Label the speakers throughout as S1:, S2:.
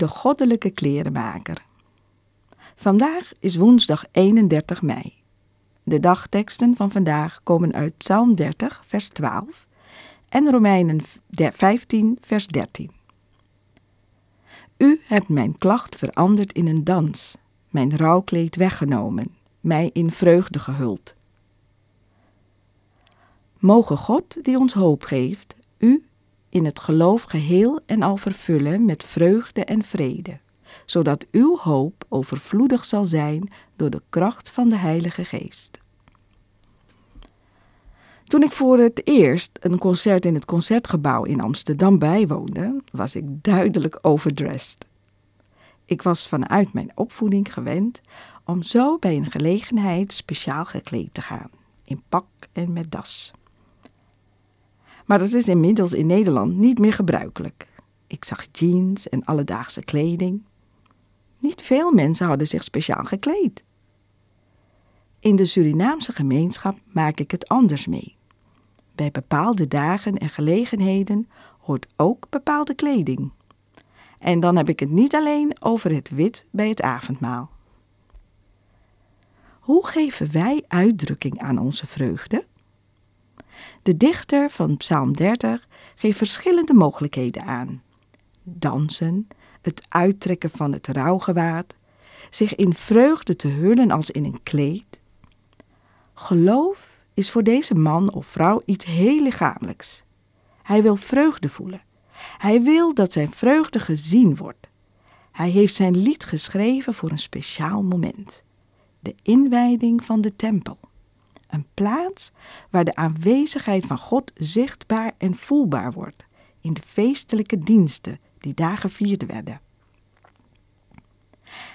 S1: De Goddelijke Klerenmaker. Vandaag is woensdag 31 mei. De dagteksten van vandaag komen uit Psalm 30, vers 12 en Romeinen 15, vers 13. U hebt mijn klacht veranderd in een dans, mijn rouwkleed weggenomen, mij in vreugde gehuld. Mogen God, die ons hoop geeft, u in het geloof geheel en al vervullen met vreugde en vrede, zodat uw hoop overvloedig zal zijn door de kracht van de Heilige Geest. Toen ik voor het eerst een concert in het concertgebouw in Amsterdam bijwoonde, was ik duidelijk overdressed. Ik was vanuit mijn opvoeding gewend om zo bij een gelegenheid speciaal gekleed te gaan, in pak en met das. Maar dat is inmiddels in Nederland niet meer gebruikelijk. Ik zag jeans en alledaagse kleding. Niet veel mensen hadden zich speciaal gekleed. In de Surinaamse gemeenschap maak ik het anders mee. Bij bepaalde dagen en gelegenheden hoort ook bepaalde kleding. En dan heb ik het niet alleen over het wit bij het avondmaal. Hoe geven wij uitdrukking aan onze vreugde? De dichter van Psalm 30 geeft verschillende mogelijkheden aan: dansen, het uittrekken van het rouwgewaad, zich in vreugde te hullen als in een kleed. Geloof is voor deze man of vrouw iets heel lichamelijks. Hij wil vreugde voelen. Hij wil dat zijn vreugde gezien wordt. Hij heeft zijn lied geschreven voor een speciaal moment: de inwijding van de tempel. Een plaats waar de aanwezigheid van God zichtbaar en voelbaar wordt in de feestelijke diensten die daar gevierd werden.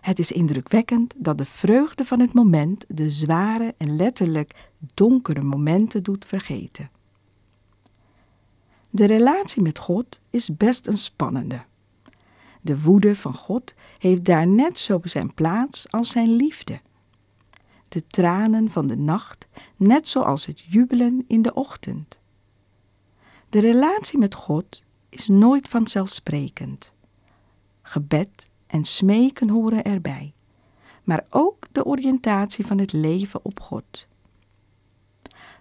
S1: Het is indrukwekkend dat de vreugde van het moment de zware en letterlijk donkere momenten doet vergeten. De relatie met God is best een spannende. De woede van God heeft daar net zo zijn plaats als zijn liefde de tranen van de nacht, net zoals het jubelen in de ochtend. De relatie met God is nooit vanzelfsprekend. Gebed en smeken horen erbij, maar ook de oriëntatie van het leven op God.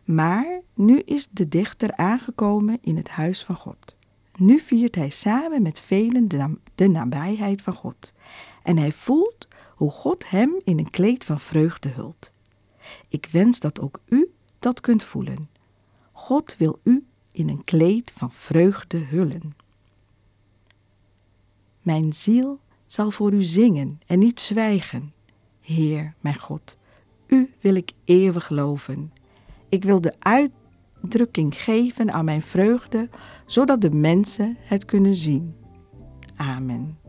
S1: Maar nu is de dichter aangekomen in het huis van God. Nu viert hij samen met velen de, nabijheid van God. En hij voelt hoe God hem in een kleed van vreugde hult. Ik wens dat ook u dat kunt voelen. God wil u in een kleed van vreugde hullen. Mijn ziel zal voor u zingen en niet zwijgen. Heer, mijn God, u wil ik eeuwig loven. Ik wil de uitdrukking geven aan mijn vreugde, zodat de mensen het kunnen zien. Amen.